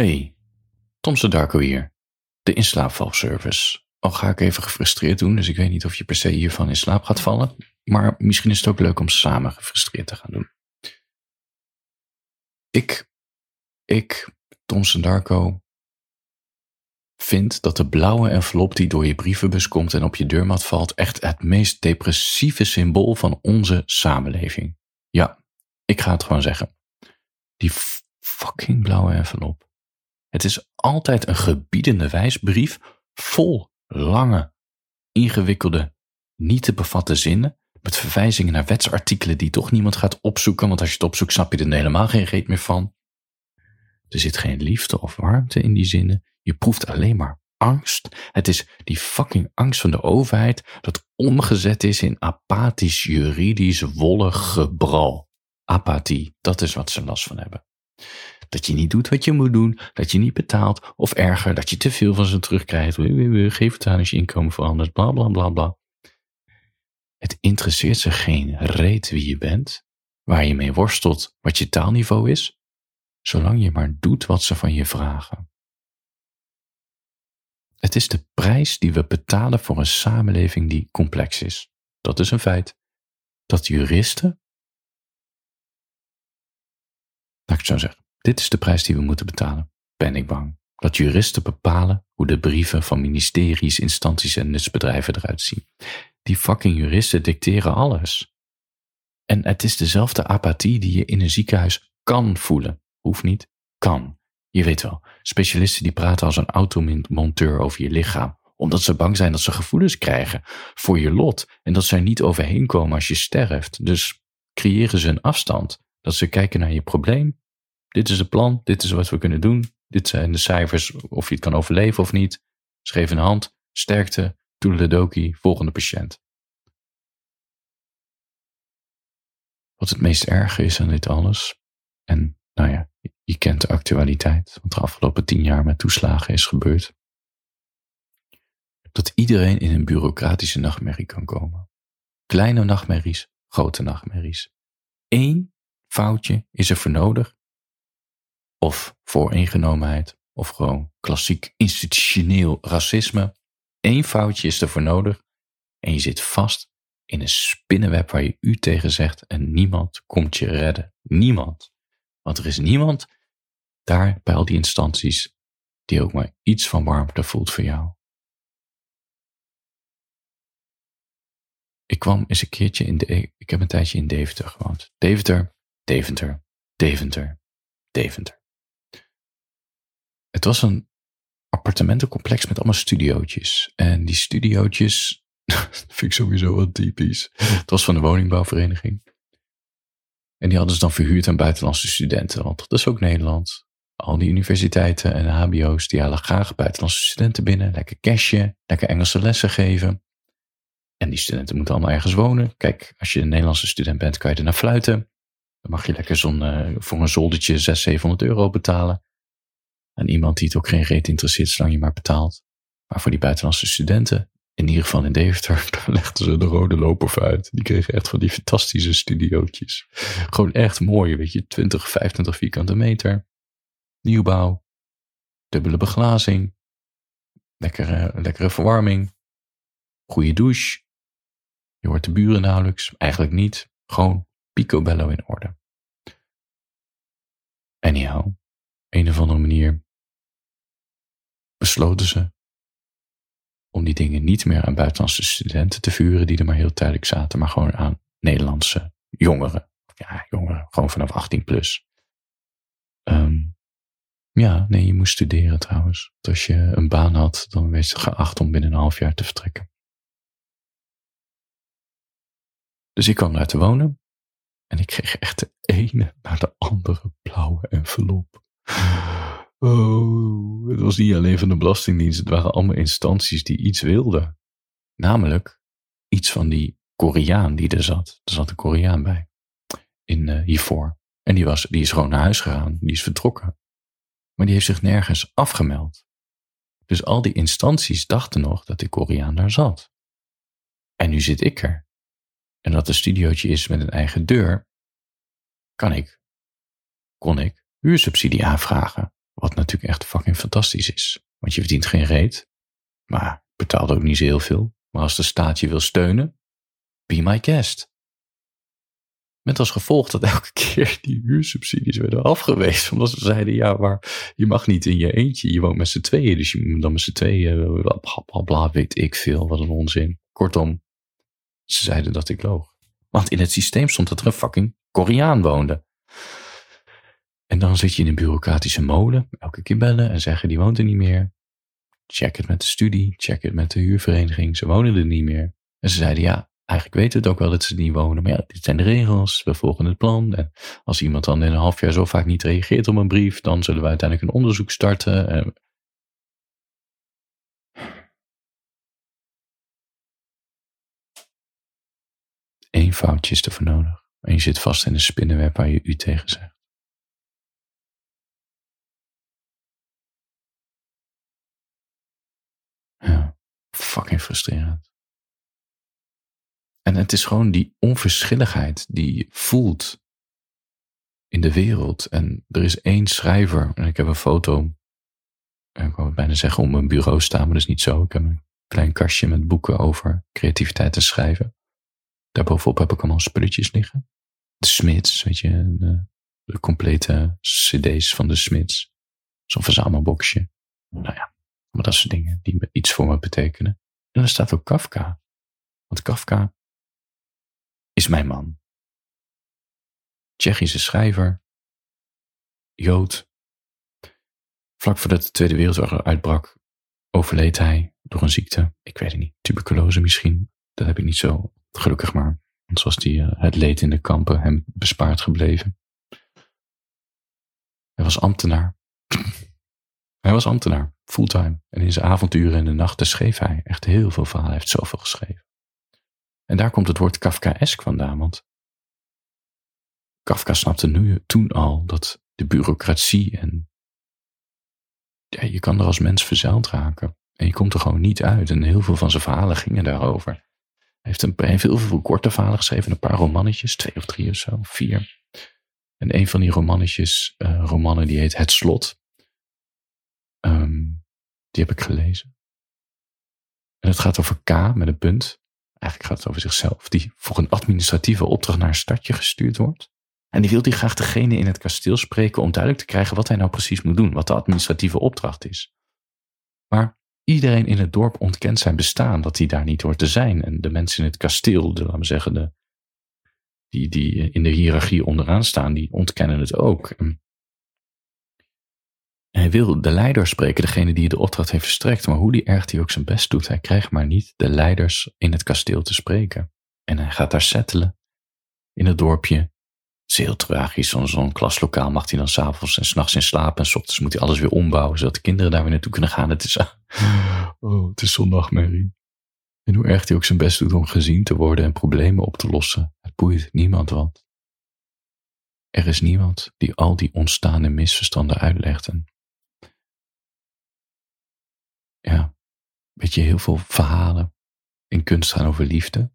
Hey, Tom Darko hier, de inslaapvalservice. Al ga ik even gefrustreerd doen, dus ik weet niet of je per se hiervan in slaap gaat vallen. Maar misschien is het ook leuk om samen gefrustreerd te gaan doen. Ik, ik, Tom Darko, vind dat de blauwe envelop die door je brievenbus komt en op je deurmat valt echt het meest depressieve symbool van onze samenleving. Ja, ik ga het gewoon zeggen. Die fucking blauwe envelop. Het is altijd een gebiedende wijsbrief vol lange, ingewikkelde, niet te bevatten zinnen met verwijzingen naar wetsartikelen die toch niemand gaat opzoeken, want als je het opzoekt snap je er helemaal geen reet meer van. Er zit geen liefde of warmte in die zinnen. Je proeft alleen maar angst. Het is die fucking angst van de overheid dat omgezet is in apathisch juridisch wollig gebral. Apathie, dat is wat ze last van hebben. Dat je niet doet wat je moet doen, dat je niet betaalt, of erger, dat je te veel van ze terugkrijgt. Geef het aan als je inkomen verandert, bla bla bla bla. Het interesseert ze geen reet wie je bent, waar je mee worstelt, wat je taalniveau is, zolang je maar doet wat ze van je vragen. Het is de prijs die we betalen voor een samenleving die complex is. Dat is een feit. Dat juristen, laat ik het zo zeggen, dit is de prijs die we moeten betalen, ben ik bang. Dat juristen bepalen hoe de brieven van ministeries, instanties en nutsbedrijven eruit zien. Die fucking juristen dicteren alles. En het is dezelfde apathie die je in een ziekenhuis kan voelen. Hoeft niet, kan. Je weet wel, specialisten die praten als een automonteur over je lichaam, omdat ze bang zijn dat ze gevoelens krijgen voor je lot en dat ze er niet overheen komen als je sterft. Dus creëren ze een afstand, dat ze kijken naar je probleem dit is het plan, dit is wat we kunnen doen, dit zijn de cijfers, of je het kan overleven of niet. Schreef de hand, sterkte, toedeledoki, volgende patiënt. Wat het meest erge is aan dit alles, en nou ja, je kent de actualiteit, wat de afgelopen tien jaar met toeslagen is gebeurd, dat iedereen in een bureaucratische nachtmerrie kan komen. Kleine nachtmerries, grote nachtmerries. Eén foutje is er voor nodig of vooringenomenheid, of gewoon klassiek institutioneel racisme. Eén foutje is ervoor nodig en je zit vast in een spinnenweb waar je u tegen zegt en niemand komt je redden. Niemand. Want er is niemand daar bij al die instanties die ook maar iets van warmte voelt voor jou. Ik kwam eens een keertje in de. Ik heb een tijdje in Deventer gewoond. Deventer, Deventer, Deventer, Deventer. Het was een appartementencomplex met allemaal studiootjes. En die studiootjes, vind ik sowieso wel typisch. Het was van de woningbouwvereniging. En die hadden ze dan verhuurd aan buitenlandse studenten, want dat is ook Nederland. Al die universiteiten en HBO's, die halen graag buitenlandse studenten binnen. Lekker cashje, lekker Engelse lessen geven. En die studenten moeten allemaal ergens wonen. Kijk, als je een Nederlandse student bent, kan je er naar fluiten. Dan mag je lekker zo'n, uh, voor een zoldertje 600, 700 euro betalen aan iemand die het ook geen reet interesseert, zolang je maar betaalt. Maar voor die buitenlandse studenten, in ieder geval in Deventer, legden ze de rode loper uit. Die kregen echt van die fantastische studiootjes. Gewoon echt mooi, weet je, 20, 25 vierkante meter. Nieuwbouw, dubbele beglazing, lekkere, lekkere verwarming, goede douche. Je hoort de buren nauwelijks, eigenlijk niet. Gewoon picobello in orde. Anyhow, een of andere manier besloten ze om die dingen niet meer aan buitenlandse studenten te vuren die er maar heel tijdelijk zaten, maar gewoon aan Nederlandse jongeren. Ja, jongeren, gewoon vanaf 18 plus. Ehm, ja, nee, je moest studeren trouwens. als je een baan had, dan werd je geacht om binnen een half jaar te vertrekken. Dus ik kwam daar te wonen en ik kreeg echt de ene naar de andere blauwe envelop. Oh, het was niet alleen van de Belastingdienst, het waren allemaal instanties die iets wilden. Namelijk iets van die Koreaan die er zat. Er zat een Koreaan bij. In uh, hiervoor. En die, was, die is gewoon naar huis gegaan. Die is vertrokken. Maar die heeft zich nergens afgemeld. Dus al die instanties dachten nog dat die Koreaan daar zat. En nu zit ik er. En dat een studiootje is met een eigen deur, kan ik, kon ik huursubsidie aanvragen Wat natuurlijk echt fucking fantastisch is. Want je verdient geen reet. Maar betaalde ook niet zo heel veel. Maar als de staat je wil steunen, be my guest. Met als gevolg dat elke keer die huursubsidies werden afgewezen. Omdat ze zeiden, ja, maar je mag niet in je eentje. Je woont met z'n tweeën, dus je moet dan met z'n tweeën. Bla, bla, bla, weet ik veel. Wat een onzin. Kortom, ze zeiden dat ik loog. Want in het systeem stond dat er een fucking Koreaan woonde. En dan zit je in een bureaucratische molen. Elke keer bellen en zeggen, die woont er niet meer. Check het met de studie, check het met de huurvereniging. Ze wonen er niet meer. En ze zeiden, ja, eigenlijk weten we het ook wel dat ze niet wonen. Maar ja, dit zijn de regels. We volgen het plan. En als iemand dan in een half jaar zo vaak niet reageert op een brief, dan zullen we uiteindelijk een onderzoek starten. Eén foutje is ervoor nodig. En je zit vast in een spinnenweb waar je u tegen zegt. Ja, fucking frustrerend. En het is gewoon die onverschilligheid die je voelt in de wereld. En er is één schrijver, en ik heb een foto, ik wou bijna zeggen om mijn bureau staan, maar dat is niet zo. Ik heb een klein kastje met boeken over creativiteit en schrijven. Daarbovenop heb ik allemaal spulletjes liggen. De Smits, weet je, de, de complete cd's van de Smits. Zo'n verzamelboxje. Nou ja, maar dat soort dingen die iets voor me betekenen. En er staat ook Kafka. Want Kafka is mijn man. Tsjechische schrijver, Jood. Vlak voordat de Tweede Wereldoorlog uitbrak, overleed hij door een ziekte. Ik weet het niet, tuberculose misschien. Dat heb ik niet zo gelukkig maar. Want zoals die, uh, het leed in de kampen hem bespaard gebleven. Hij was ambtenaar. hij was ambtenaar, fulltime. En in zijn avonturen in de nachten schreef hij echt heel veel verhalen. Hij heeft zoveel geschreven. En daar komt het woord Kafkaesk vandaan, want Kafka snapte nu, toen al dat de bureaucratie en ja, je kan er als mens verzeild raken. En je komt er gewoon niet uit. En heel veel van zijn verhalen gingen daarover. Hij heeft, een, heel veel korte verhalen geschreven, een paar romannetjes, twee of drie of zo, vier. En een van die romannetjes, uh, romannen, die heet Het Slot. Die heb ik gelezen. En het gaat over K met een punt eigenlijk gaat het over zichzelf, die voor een administratieve opdracht naar een stadje gestuurd wordt. En die wil die graag degene in het kasteel spreken om duidelijk te krijgen wat hij nou precies moet doen, wat de administratieve opdracht is. Maar iedereen in het dorp ontkent zijn bestaan, dat hij daar niet hoort te zijn. En de mensen in het kasteel, de, laten we zeggen, de, die, die in de hiërarchie onderaan staan, die ontkennen het ook. Hij wil de leider spreken, degene die de opdracht heeft verstrekt. Maar hoe die erg hij ook zijn best doet, hij krijgt maar niet de leiders in het kasteel te spreken. En hij gaat daar settelen. In het dorpje. Het is heel tragisch. Zo'n klaslokaal mag hij dan s'avonds en s'nachts in slapen. En s ochtends moet hij alles weer ombouwen, zodat de kinderen daar weer naartoe kunnen gaan. Het is, oh, het is zondagmerrie. En hoe erg hij ook zijn best doet om gezien te worden en problemen op te lossen. Het boeit niemand wat. Er is niemand die al die ontstaande misverstanden uitlegt en ja, weet je, heel veel verhalen in kunst gaan over liefde.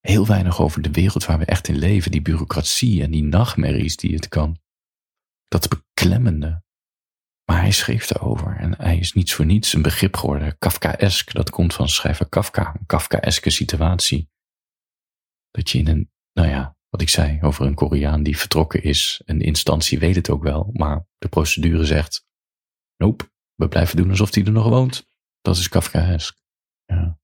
Heel weinig over de wereld waar we echt in leven, die bureaucratie en die nachtmerries die het kan. Dat beklemmende. Maar hij schreef daarover en hij is niets voor niets een begrip geworden. Kafkaesk, dat komt van schrijver Kafka, een Kafkaeske situatie. Dat je in een, nou ja, wat ik zei over een Koreaan die vertrokken is. Een instantie weet het ook wel, maar de procedure zegt: Nope, we blijven doen alsof hij er nog woont. Dat is Kafkaesk. Ja.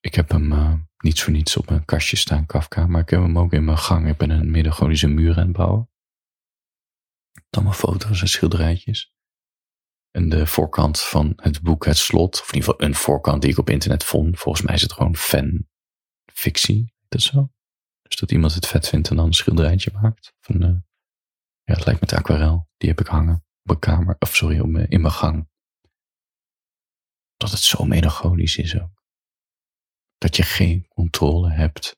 Ik heb hem uh, niets voor niets op mijn kastje staan, Kafka, maar ik heb hem ook in mijn gang. Ik ben een melancholische muur aan het bouwen. Allemaal foto's en schilderijtjes. En de voorkant van het boek Het Slot, of in ieder geval een voorkant die ik op internet vond. Volgens mij is het gewoon fanfictie, dat zo. Dus dat iemand het vet vindt en dan een schilderijtje maakt. Van, uh, ja, het lijkt met aquarel. Die heb ik hangen mijn kamer, of sorry, op in mijn gang. Dat het zo melancholisch is ook. Dat je geen controle hebt.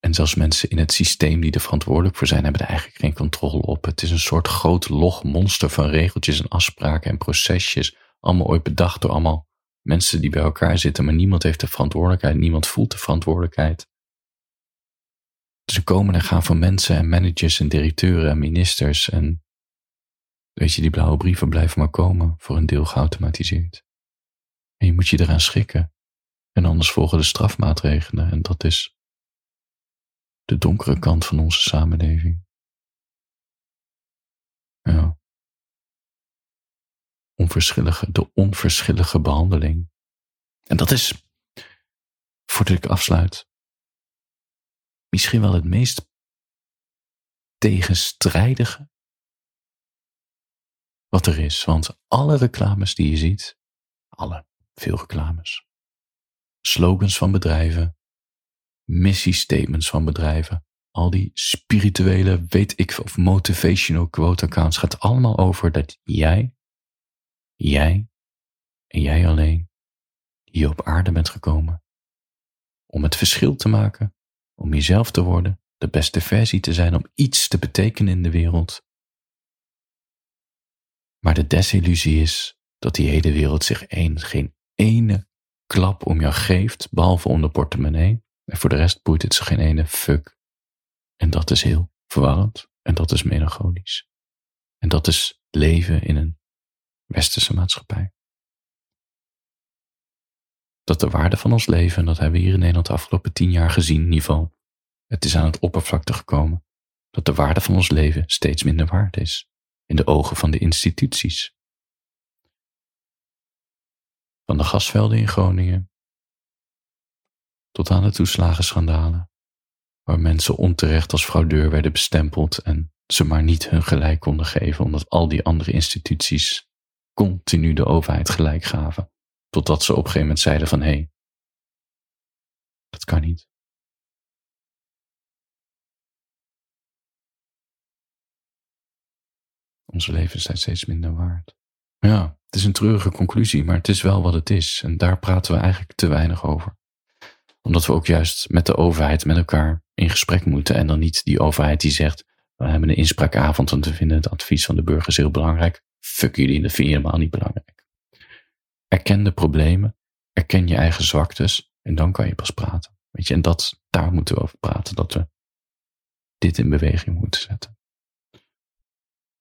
En zelfs mensen in het systeem die er verantwoordelijk voor zijn, hebben er eigenlijk geen controle op. Het is een soort groot log monster van regeltjes en afspraken en procesjes. Allemaal ooit bedacht door allemaal mensen die bij elkaar zitten, maar niemand heeft de verantwoordelijkheid, niemand voelt de verantwoordelijkheid. Ze komen en gaan van mensen en managers en directeuren en ministers en weet je, die blauwe brieven blijven maar komen, voor een deel geautomatiseerd. En je moet je eraan schikken. En anders volgen de strafmaatregelen en dat is de donkere kant van onze samenleving. Ja. Onverschillige, de onverschillige behandeling. En dat is, voordat ik afsluit, misschien wel het meest tegenstrijdige wat er is. Want alle reclames die je ziet, alle, veel reclames, slogans van bedrijven, missiestatements van bedrijven, al die spirituele, weet ik, of motivational quote accounts, gaat allemaal over dat jij, jij en jij alleen hier op aarde bent gekomen om het verschil te maken om jezelf te worden, de beste versie te zijn, om iets te betekenen in de wereld. Maar de desillusie is dat die hele wereld zich één, geen ene klap om jou geeft, behalve om de portemonnee. En voor de rest boeit het ze geen ene fuck. En dat is heel verwarrend en dat is melancholisch. En dat is leven in een westerse maatschappij. Dat de waarde van ons leven, en dat hebben we hier in Nederland de afgelopen tien jaar gezien, geval, het is aan het oppervlakte gekomen, dat de waarde van ons leven steeds minder waard is, in de ogen van de instituties. Van de gasvelden in Groningen tot aan de toeslagenschandalen, waar mensen onterecht als fraudeur werden bestempeld en ze maar niet hun gelijk konden geven, omdat al die andere instituties continu de overheid gelijk gaven, totdat ze op een gegeven moment zeiden van hé, hey, dat kan niet. Onze levens zijn steeds minder waard. Ja, het is een treurige conclusie, maar het is wel wat het is. En daar praten we eigenlijk te weinig over. Omdat we ook juist met de overheid, met elkaar in gesprek moeten. En dan niet die overheid die zegt, we hebben een inspraakavond en we vinden het advies van de burgers heel belangrijk. Fuck jullie, dat vind je helemaal niet belangrijk. Erken de problemen, erken je eigen zwaktes en dan kan je pas praten. Weet je, en dat, daar moeten we over praten, dat we dit in beweging moeten zetten.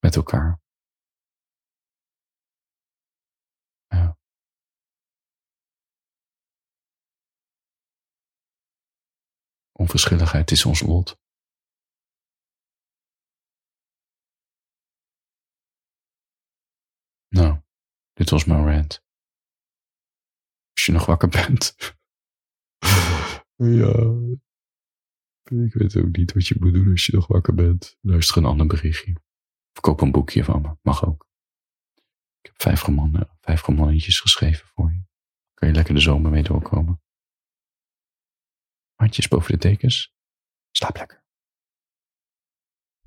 Met elkaar. Onverschilligheid is ons lot. Nou, dit was mijn rant. Als je nog wakker bent. ja. Ik weet ook niet wat je doen als je nog wakker bent. Luister een ander berichtje. Of koop een boekje van me. Mag ook. Ik heb vijf, romanen, romannetjes geschreven voor je. Kan je lekker de zomer mee doorkomen. Handjes boven de dekens. Slaap lekker.